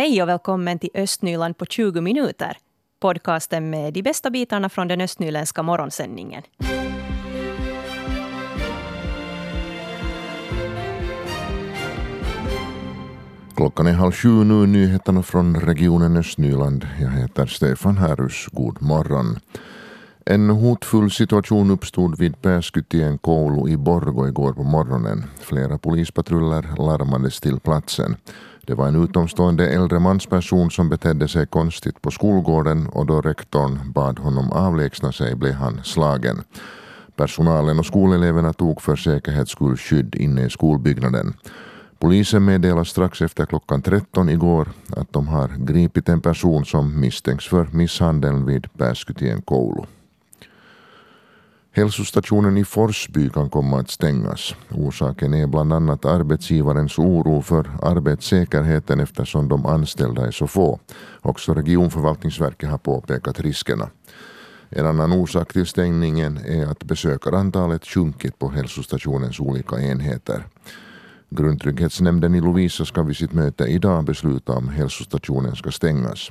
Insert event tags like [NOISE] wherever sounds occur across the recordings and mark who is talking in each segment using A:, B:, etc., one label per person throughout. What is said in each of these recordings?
A: Hej och välkommen till Östnyland på 20 minuter. Podcasten med de bästa bitarna från den östnyländska morgonsändningen.
B: Klockan är halv sju nu, nyheterna från regionen Östnyland. Jag heter Stefan Härus. God morgon. En hotfull situation uppstod vid Pääskytien koulu i Borgo igår på morgonen. Flera polispatruller larmades till platsen. Det var en utomstående äldre mansperson som betedde sig konstigt på skolgården och då rektorn bad honom avlägsna sig blev han slagen. Personalen och skoleleverna tog för säkerhets skull skydd inne i skolbyggnaden. Polisen meddelade strax efter klockan 13 igår att de har gripit en person som misstänks för misshandeln vid Pääskytien koulu. Hälsostationen i Forsby kan komma att stängas. Orsaken är bland annat arbetsgivarens oro för arbetssäkerheten eftersom de anställda är så få. Också regionförvaltningsverket har påpekat riskerna. En annan orsak till stängningen är att besökarantalet sjunkit på hälsostationens olika enheter. Grundtrygghetsnämnden i Lovisa ska vid sitt möte idag besluta om hälsostationen ska stängas.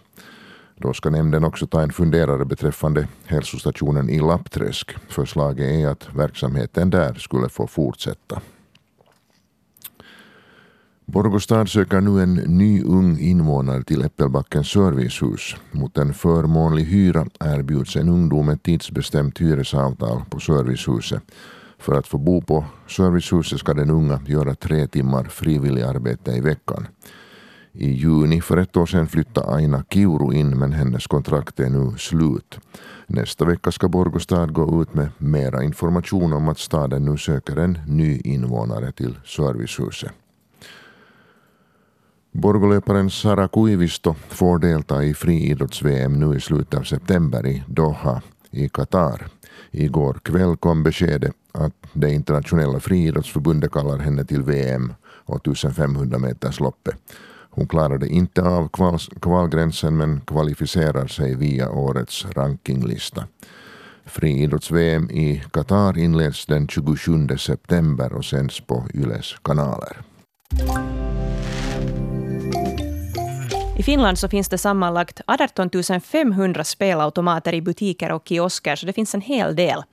B: Då ska nämnden också ta en funderare beträffande hälsostationen i Lappträsk. Förslaget är att verksamheten där skulle få fortsätta. Borgostad söker nu en ny ung invånare till Äppelbackens servicehus. Mot en förmånlig hyra erbjuds en ungdom ett tidsbestämt hyresavtal på servicehuset. För att få bo på servicehuset ska den unga göra tre timmar frivilligarbete i veckan. I juni för ett år sedan flyttade Aina Kiuru in men hennes kontrakt är nu slut. Nästa vecka ska Borgostad gå ut med mera information om att staden nu söker en ny invånare till servicehuset. Borgolöparen Sara Kuivisto får delta i friidrotts-VM nu i slutet av september i Doha i Qatar. Igår kväll kom beskedet att det internationella friidrottsförbundet kallar henne till VM och 1500 meters loppet. Hon klarade inte av kval kvalgränsen men kvalificerar sig via årets rankinglista. Friidrotts-VM i Qatar inleds den 27 september och sänds på Yles kanaler.
A: I Finland så finns det sammanlagt 18 500 spelautomater i butiker och kiosker, så det finns en hel del.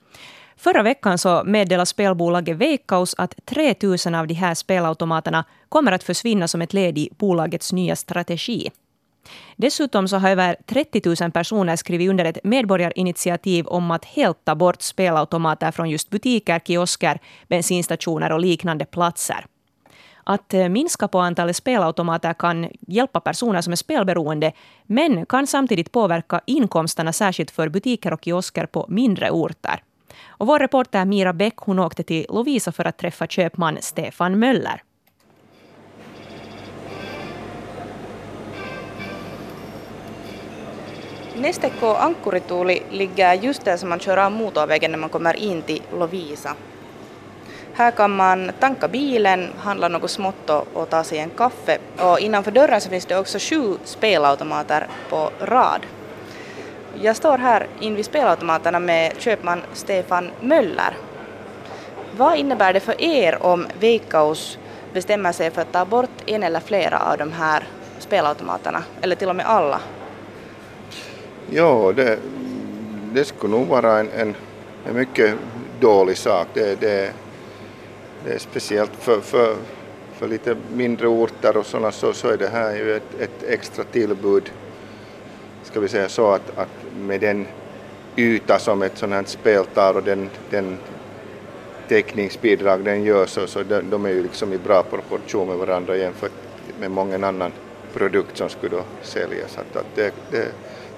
A: Förra veckan så meddelade spelbolaget Veikkaus att 3 000 av de här spelautomaterna kommer att försvinna som ett led i bolagets nya strategi. Dessutom så har över 30 000 personer skrivit under ett medborgarinitiativ om att helt ta bort spelautomater från just butiker, kiosker, bensinstationer och liknande platser. Att eh, minska på antalet spelautomater kan hjälpa personer som är spelberoende, men kan samtidigt påverka inkomsterna särskilt för butiker och kiosker på mindre orter. Och vår reporter Mira Bäck hon åkte till Lovisa för att träffa köpman Stefan Möller. Nesteko Ankkurituuli ligger just där som man kör av motorvägen när man kommer in till Lovisa. Här kan man tanka bilen, handla något smått och ta sig en kaffe. Och innanför dörren så finns det också sju spelautomater på rad. Jag står här invid spelautomaterna med köpman Stefan Möller. Vad innebär det för er om Veikkaus bestämmer sig för att ta bort en eller flera av de här spelautomaterna, eller till och med alla?
C: Jo, det, det skulle nog vara en, en, en mycket dålig sak. Det, det, det är speciellt för, för, för lite mindre orter och sådana så, så är det här ju ett, ett extra tillbud ska vi säga så att, att med den yta som ett sådant här spel tar och den, den täckningsbidrag den gör så, så de, de är ju liksom i bra proportion med varandra jämfört med många annan produkt som skulle då säljas. Att, att det, det,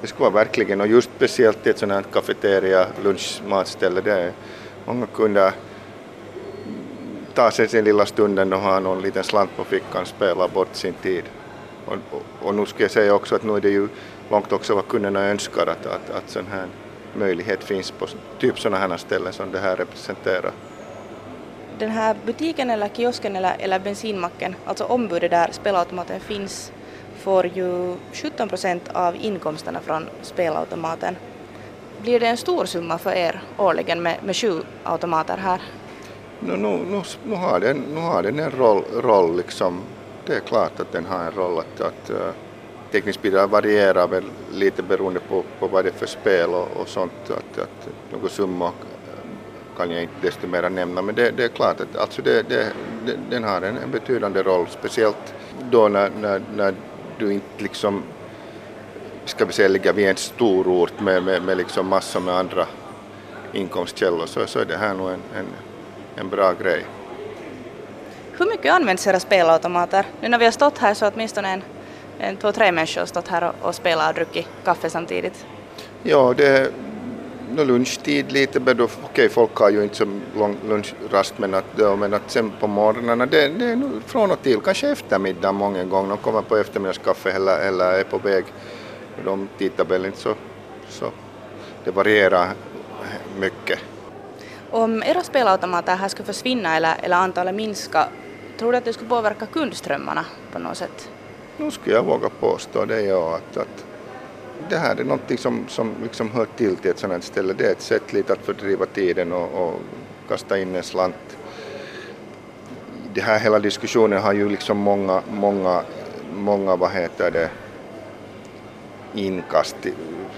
C: det skulle vara verkligen, och just speciellt i ett sådant här kafeteria, lunchmatställe, där många kunder tar sig sin lilla stunden och har någon liten slant på fickan och spelar bort sin tid. Och, och, och nu ska jag säga också att nu är det ju långt också vad kunderna önskar att, att, att sån här möjlighet finns på typ sådana här ställen som det här representerar.
A: Den här butiken eller kiosken eller, eller bensinmacken, alltså ombudet där spelautomaten finns, får ju 17 procent av inkomsterna från spelautomaten. Blir det en stor summa för er årligen med, med sju automater här?
C: Nu, nu, nu, nu, har, den, nu har den en roll, roll liksom. Det är klart att den har en roll att, att Tekniskt bidrag varierar väl lite beroende på, på vad det är för spel och, och sånt. Att, att någon summa kan jag inte desto mer nämna men det, det är klart att alltså det, det, det, den har en, en betydande roll speciellt då när, när, när du inte liksom ska vi säga ligger vid en stor ort med, med, med liksom massor med andra inkomstkällor så, så är det här nog en, en, en bra grej.
D: Hur mycket används era spelautomater? Nu när vi har stått här så åtminstone en, en två, tre människor stått här och, och spelat och druckit kaffe samtidigt.
C: Ja, det är no, lunchtid lite, men okej okay, folk har ju inte så lång lunchrast men att, men att sen på morgnarna, det, det är nog från och till, kanske eftermiddag många gånger, de kommer på eftermiddagskaffe eller, eller är på väg, de tittar väl inte så, så det varierar mycket.
D: Om era spelautomater här skulle försvinna eller, eller antalet minska, tror du att det skulle påverka kundströmmarna på något sätt?
C: Nu skulle jag våga påstå det, ja. Att, att det här är någonting som, som liksom hör till till ett sådant ställe. Det är ett sätt lite att fördriva tiden och, och kasta in en slant. Det här hela diskussionen har ju liksom många, många, många vad heter det, inkast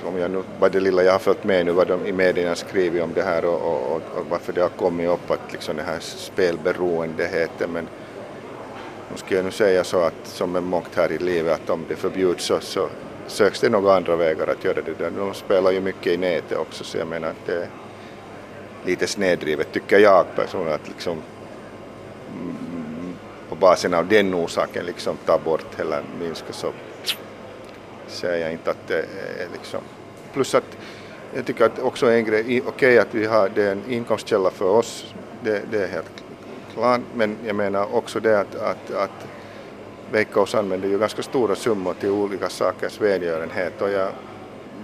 C: om jag nu, vad det lilla jag har följt med nu vad de i medierna skrivit om det här och, och, och, varför det har kommit upp att liksom det här spelberoendeheten men nu ska jag nu säga så att som är mångt här i livet att om det förbjuds så, så söks det några andra vägar att göra det. De spelar ju mycket i nätet också så jag menar att det är lite snedrivet tycker jag personligen att liksom på basen av den orsaken liksom ta bort eller minska så ser jag inte att det är liksom. Plus att jag tycker att också en grej, okej okay, att vi har det är en inkomstkälla för oss, det, det är helt plan, men jag menar också det att, att, att Veikkaus använder ju ganska stora summor till olika sakers välgörenhet och jag,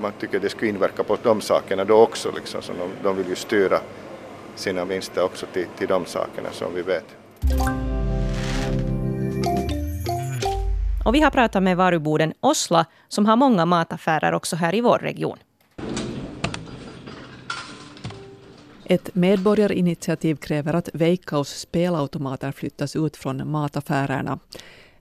C: man tycker det skulle inverka på de sakerna då också liksom, så de, de vill ju styra sina vinster också till, till de sakerna som vi vet.
A: Och vi har pratat med varuboden Osla som har många mataffärer också här i vår region.
E: Ett medborgarinitiativ kräver att Veikkaus spelautomater flyttas ut från mataffärerna.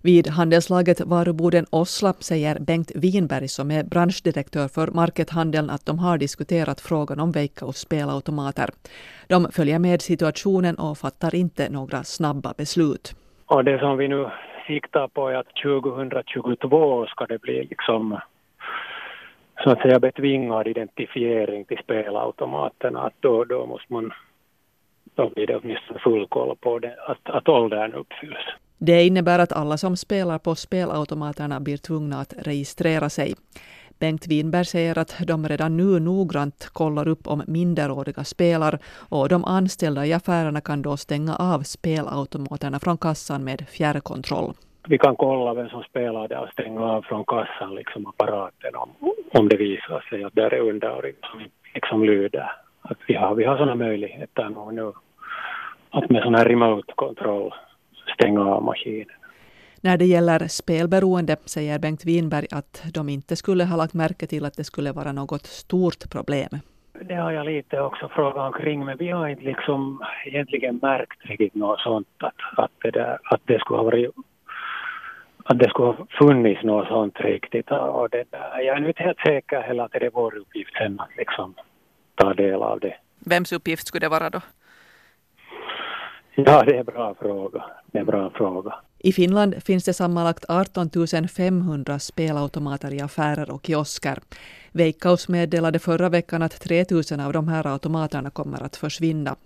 E: Vid handelslaget Varuboden Osla säger Bengt Winberg som är branschdirektör för Markethandeln att de har diskuterat frågan om Veikkaus spelautomater. De följer med situationen och fattar inte några snabba beslut.
F: Och det som vi nu siktar på är att 2022 ska det bli liksom så att säga betvingad identifiering till spelautomaterna. Att då, då måste man, då blir det åtminstone full koll på det, att, att åldern uppfylls.
E: Det innebär att alla som spelar på spelautomaterna blir tvungna att registrera sig. Bengt Winberg säger att de redan nu noggrant kollar upp om minderåriga spelar och de anställda i affärerna kan då stänga av spelautomaterna från kassan med fjärrkontroll.
F: Vi kan kolla vem som spelar där och stänga av från kassan liksom apparaten om, om det visar sig att det är underåriga som liksom lyder. Att vi har, vi har sådana möjligheter nu att med sån här remote kontroll stänga av maskinen.
E: När det gäller spelberoende säger Bengt Winberg att de inte skulle ha lagt märke till att det skulle vara något stort problem.
F: Det har jag lite också frågat omkring, men vi har inte liksom egentligen märkt riktigt något sånt att, att, det, där, att det skulle ha varit att det skulle ha funnits något sånt riktigt. Och det där. Jag är inte helt säker heller att det är vår uppgift sen att liksom ta del av det.
E: Vems uppgift skulle det vara då?
F: Ja, det är en bra fråga. Det är en bra fråga.
E: I Finland finns det sammanlagt 18 500 spelautomater i affärer och kiosker. Veikkaus meddelade förra veckan att 3 000 av de här automaterna kommer att försvinna.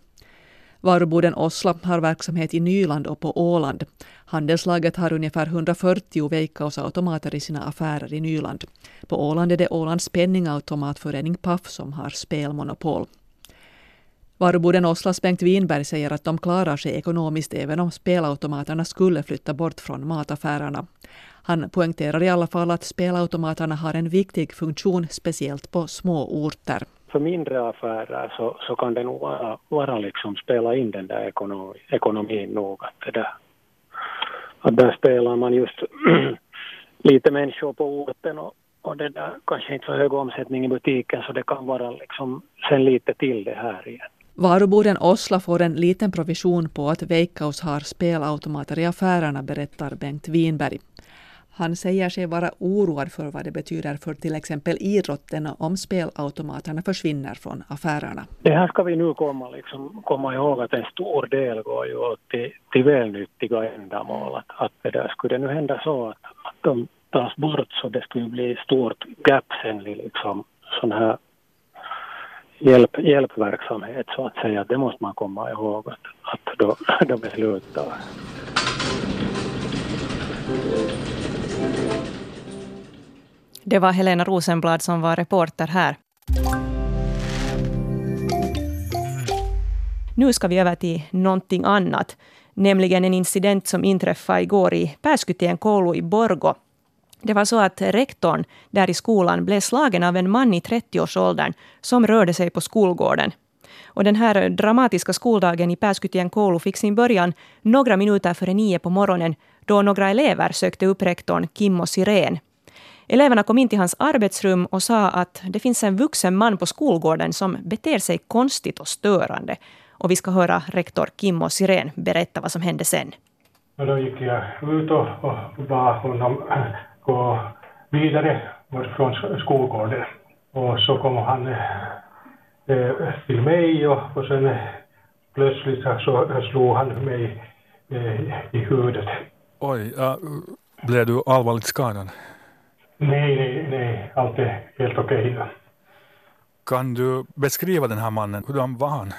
E: Varuboden Osla har verksamhet i Nyland och på Åland. Handelslaget har ungefär 140 veikkausautomater i sina affärer i Nyland. På Åland är det Ålands penningautomatförening PAF som har spelmonopol. Varuboden Oslas Bengt Winberg säger att de klarar sig ekonomiskt även om spelautomaterna skulle flytta bort från mataffärerna. Han poängterar i alla fall att spelautomaterna har en viktig funktion, speciellt på små orter.
F: För mindre affärer så, så kan det nog vara, vara liksom spela in den där ekonomi, ekonomin nog. Att, det där, att där spelar man just [CLEARS THROAT] lite människor på orten och, och det där kanske inte så hög omsättning i butiken så det kan vara liksom sen lite till det här igen.
E: Varuboden Osla får en liten provision på att Veikkaus har spelautomater i affärerna, berättar Bengt Winberg. Han säger sig vara oroad för vad det betyder för till exempel idrotten om spelautomaterna försvinner från affärerna.
F: Det här ska vi nu komma, liksom, komma ihåg att en stor del går ju till, till välnyttiga ändamål. Att, att det där, skulle det nu hända så att, att de tas bort så det skulle bli stort gap sen i liksom sån här hjälp, hjälpverksamhet så att säga. Det måste man komma ihåg att, att då, [LAUGHS] då beslutar.
A: Det var Helena Rosenblad som var reporter här. Nu ska vi över till någonting annat, nämligen en incident som inträffade igår i Pääskytien koulu i Borgo. Det var så att rektorn där i skolan blev slagen av en man i 30-årsåldern som rörde sig på skolgården. Och den här dramatiska skoldagen i Pääskytien koulu fick sin början några minuter före nio på morgonen då några elever sökte upp rektorn Kimmo Sirén. Eleverna kom in till hans arbetsrum och sa att det finns en vuxen man på skolgården som beter sig konstigt och störande. Och vi ska höra rektor Kimmo Sirén berätta vad som hände sen.
G: Och då gick jag ut och, och bad honom [CLEARS THROAT] gå vidare från skolgården. Och så kom han eh, till mig och, och sen plötsligt så slog han mig eh, i huvudet.
H: Oj, ja, blev du allvarligt skadad?
G: Nej, nej, nej, allt är helt okej. Okay.
H: Kan du beskriva den här mannen? Hur var han?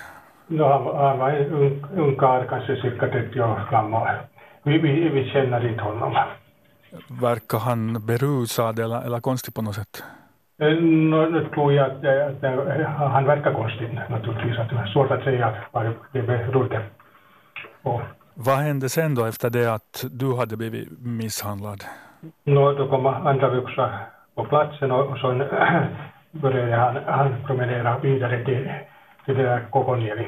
G: No, han, han var en ung, ung karl, kanske cirka 30 år gammal. Vi, vi, vi känner inte honom.
H: Verkar han berusad eller, eller konstig på något sätt?
G: Eh, no, nu tror jag att, att, att, han verkar konstig naturligtvis. Att det är svårt att säga vad det berodde på.
H: Vad hände sen då efter det att du hade blivit misshandlad?
G: No, då kom andra vuxna på platsen och, och så började han, han promenera vidare till, till det där Kokoniemi.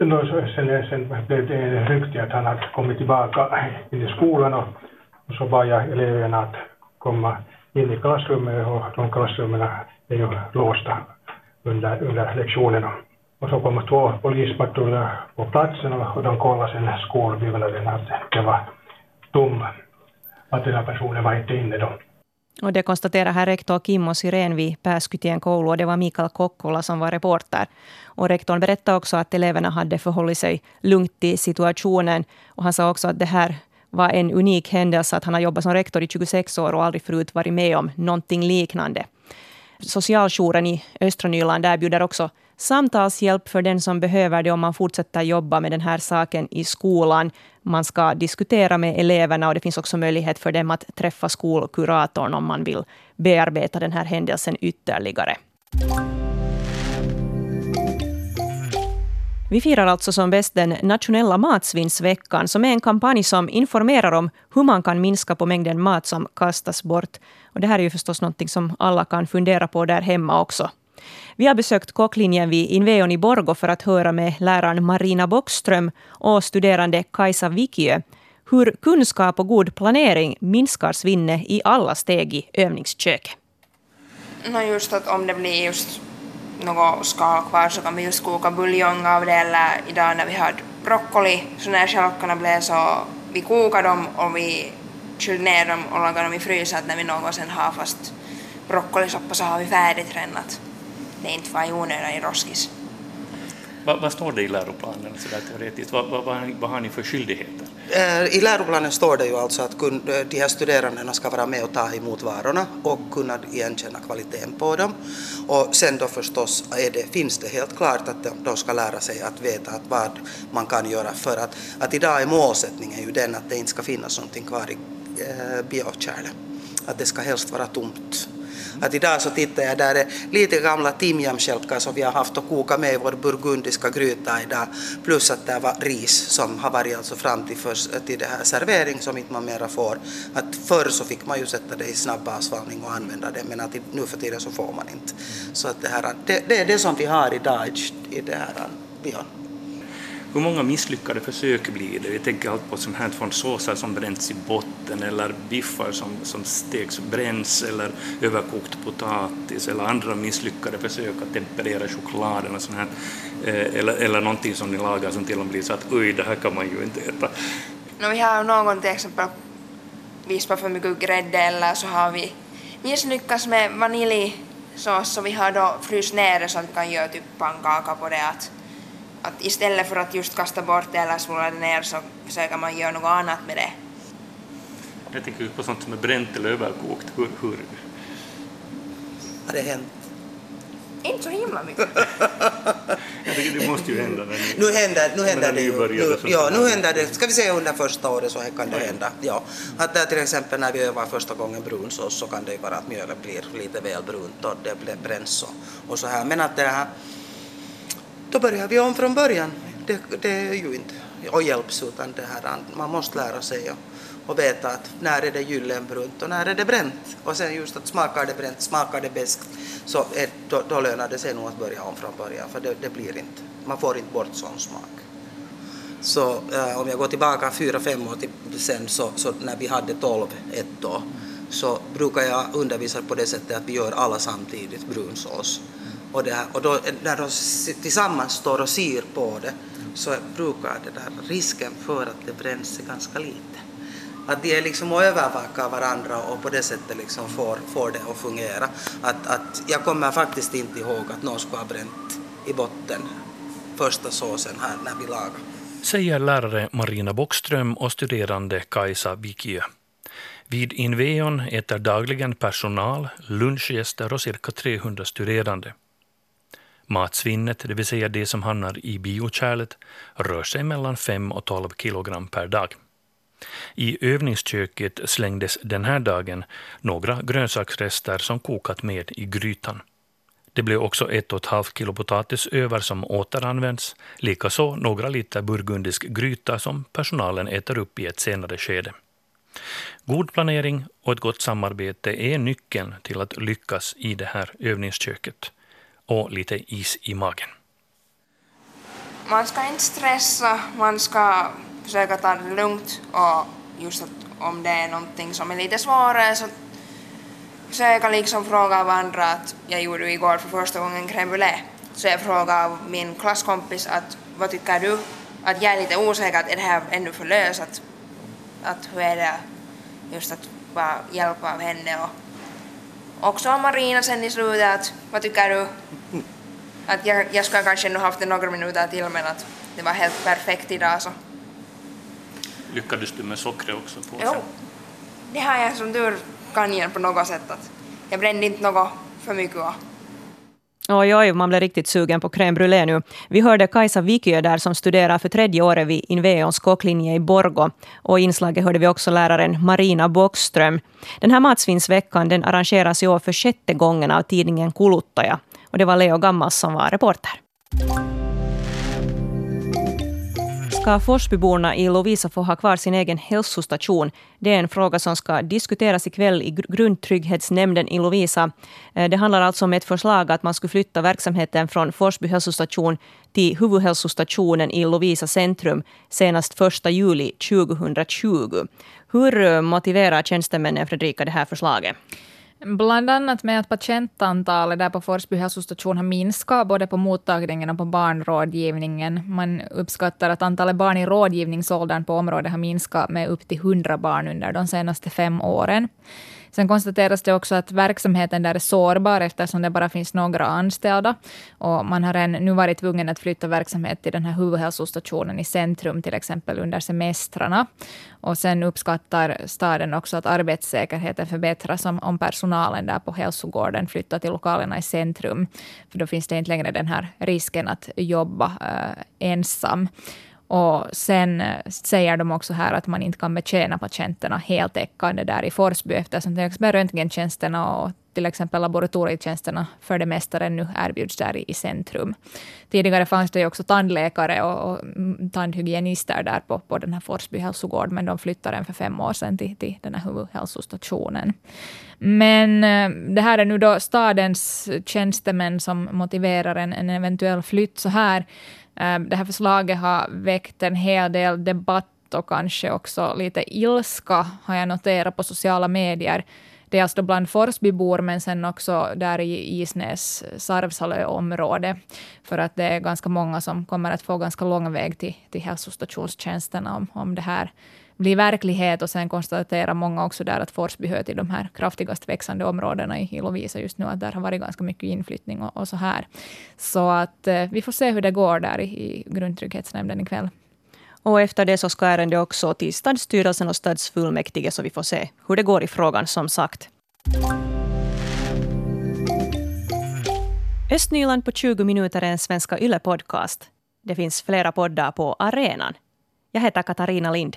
G: No, sen, sen blev det en rykte att han hade kommit tillbaka in i skolan och, och så bad jag eleverna att komma in i klassrummet och de klassrummen är ju låsta under, under lektionerna. Och så kom två polispatruller på platsen och de kollade sen skolbyggnaden att det var tom att den här personen var inte inne då.
A: Och det konstaterar här rektor Kimmo Syrén vid Pääskytien koulu och det var Mikael Kokkola som var reporter. Och rektorn berättade också att eleverna hade förhållit sig lugnt i situationen. Och han sa också att det här var en unik händelse, att han har jobbat som rektor i 26 år och aldrig förut varit med om någonting liknande. Socialjouren i östra Nyland erbjuder också samtalshjälp för den som behöver det om man fortsätter jobba med den här saken i skolan. Man ska diskutera med eleverna och det finns också möjlighet för dem att träffa skolkuratorn om man vill bearbeta den här händelsen ytterligare. Vi firar alltså som bäst den nationella matsvinnsveckan som är en kampanj som informerar om hur man kan minska på mängden mat som kastas bort. Och det här är ju förstås något som alla kan fundera på där hemma också. Vi har besökt kocklinjen vid Inveon i Borgo för att höra med läraren Marina Bockström och studerande Kajsa Wikiö hur kunskap och god planering minskar svinnet i alla steg i övningsköket.
I: No just att om det blir just något skal kvar så kan vi just koka buljong av det eller idag när vi hade broccoli så när stjälkarna blev så vi kokade dem och vi kylde ner dem och lagade dem i frysen att när vi någonsin har fast broccolisoppa så har vi färdigt rennat det inte var i onödan i roskis.
J: Vad, vad, står det i läroplanen så där teoretiskt? Vad, vad, vad, vad har ni för skyldigheter?
K: Eh, I läroplanen står det ju alltså att eh, de här studerandena ska vara med och ta emot varorna och kunna igenkänna kvaliteten på dem. Och sen då förstås är det, finns det helt klart att de ska lära sig att veta att vad man kan göra för att, att idag är målsättningen ju den att det inte ska finnas någonting kvar i eh, biokärlet. Att det ska helst vara tomt att idag så tittar jag, där är lite gamla timjamstjälkar som vi har haft och kokat med i vår burgundiska gryta idag, plus att det var ris som har varit alltså fram till, för, till det här servering som inte man mera får. Att förr så fick man ju sätta det i snabb avsvalning och använda det, men att nu för tiden så får man inte. Så att det, här, det, det är det som vi har idag i det här bion.
J: Hur många misslyckade försök blir det? Jag tänker allt på sånt här från såsar som bränns i botten eller biffar som, som steks bränns eller överkokt potatis eller andra misslyckade försök att temperera chokladen och sånt här. Eh, eller, eller någonting som ni lagar som till och med blir så att oj, det här kan man ju inte äta.
I: No, vi har någon till exempel vispat för mycket grädde eller så har vi misslyckats med vaniljsås så vi har då fryst ner det så att vi kan göra typ pannkaka på det. Att, att istället för att just kasta bort det eller det ner så försöker man göra något annat med det.
J: Jag tänker på sånt som är bränt eller överkokt. Hur, hur?
K: Har det hänt?
I: Inte så himla mycket. [LAUGHS]
J: jag tycker det måste ju hända. När ni,
K: nu händer, nu händer det
J: ju. Nu,
K: ja, nu händer det. Ska vi säga under första året så kan det hända. Ja. Att där till exempel när vi övar första gången brunsås så kan det ju vara att mjölet blir lite väl brunt och det blir bränns och, och så här. Men att det här, då börjar vi om från början. Det, det är ju inte och hjälps utan det här, man måste lära sig och, och veta att när är det gyllenbrunt och när är det bränt. Och sen just att smakar det bränt, smakar det beskt, så är, då, då lönar det sig nog att börja om från början för det, det blir inte, man får inte bort sån smak. Så äh, om jag går tillbaka fyra, fem år till, sen så, så när vi hade tolv ett år så brukar jag undervisa på det sättet att vi gör alla samtidigt brunsås. Och, det och då, när de tillsammans står och syr på det så brukar det där risken för att det bränns är ganska liten. Att de är liksom och övervakar varandra och på det sättet liksom får, får det att fungera. Att, att jag kommer faktiskt inte ihåg att någon skulle ha bränt i botten första såsen här när vi lagar.
L: Säger lärare Marina Bockström och studerande Kajsa Vikiö. Vid Inveon äter dagligen personal, lunchgäster och cirka 300 studerande. Matsvinnet, det vill säga det som hamnar i biokärlet, rör sig mellan 5 och 12 kilogram per dag. I övningsköket slängdes den här dagen några grönsaksrester som kokat med i grytan. Det blev också ett och ett halvt kilo potatis över som återanvänds, likaså några liter burgundisk gryta som personalen äter upp i ett senare skede. God planering och ett gott samarbete är nyckeln till att lyckas i det här övningsköket och lite is i magen.
I: Man ska inte stressa, man ska försöka ta det lugnt och just att om det är någonting som är lite svårare så försöka liksom fråga varandra att jag gjorde igår för första gången crème brûlée. Så jag frågade min klasskompis att vad tycker du? Att jag är lite osäker, att är det här ännu för löst? Att, att hur är det just att bara hjälpa av henne och också av Marina sen i slutet att vad tycker du? Att jag, jag skulle kanske nu haft några minuter till men att det var helt perfekt idag så.
J: Lyckades du med sockret också? På
I: jo, det har jag som tur kan igen på något sätt. Att jag brände inte något för mycket.
A: Oj, oj, man blir riktigt sugen på crème brûlée nu. Vi hörde Kajsa Vikiö där som studerar för tredje året vid Inveons kocklinje i Borgo. Och i inslaget hörde vi också läraren Marina Bockström. Den här matsvinnsveckan den arrangeras i år för sjätte gången av tidningen Kuluttaja. Och det var Leo Gammas som var reporter ska Forsbyborna i Lovisa få ha kvar sin egen hälsostation? Det är en fråga som ska diskuteras ikväll i grundtrygghetsnämnden i Lovisa. Eh, det handlar alltså om ett förslag att man skulle flytta verksamheten från Forsby hälsostation till huvudhälsostationen i Lovisa centrum senast 1 juli 2020. Hur eh, motiverar tjänstemännen Fredrika det här förslaget?
M: Bland annat med att patientantalet där på Forsby hälsostation har minskat, både på mottagningen och på barnrådgivningen. Man uppskattar att antalet barn i rådgivningsåldern på området har minskat med upp till 100 barn under de senaste fem åren. Sen konstateras det också att verksamheten där är sårbar eftersom det bara finns några anställda. Och man har än nu varit tvungen att flytta verksamhet till den här huvudhälsostationen i centrum, till exempel under semestrarna. Och sen uppskattar staden också att arbetssäkerheten förbättras om, om personalen där på hälsogården flyttar till lokalerna i centrum. För då finns det inte längre den här risken att jobba eh, ensam. Och sen eh, säger de också här att man inte kan betjäna patienterna heltäckande där i Forsby eftersom till exempel röntgentjänsterna och till exempel laboratorietjänsterna för det mesta nu erbjuds där i, centrum. Tidigare fanns det ju också tandläkare och, och mm, tandhygienister där på, på den här Forsby hälsogård, men de flyttade den för fem år sedan till, till den här huvudhälsostationen. Men eh, det här är nu då stadens tjänstemän som motiverar en, en eventuell flytt så här. Ehm, det här förslaget har väckt en hel del debatt och kanske också lite ilska, har jag noterat på sociala medier. Dels då bland Forsbybor, men sen också där i Isnäs Sarvsalöområde. För att det är ganska många som kommer att få ganska lång väg till, till hälsostationstjänsterna om, om det här bli verklighet och sen konstaterar många också där att Forsby hör till de här kraftigast växande områdena i, Lovisa just nu, att där har varit ganska mycket inflyttning och, och så här. Så att eh, vi får se hur det går där i, i grundtrygghetsnämnden ikväll.
A: Och efter det så ska ärendet också till stadsstyrelsen och stadsfullmäktige, så vi får se hur det går i frågan som sagt. Östnyland på 20 minuter är en Svenska Yle-podcast. Det finns flera poddar på arenan. Jag heter Katarina Lind.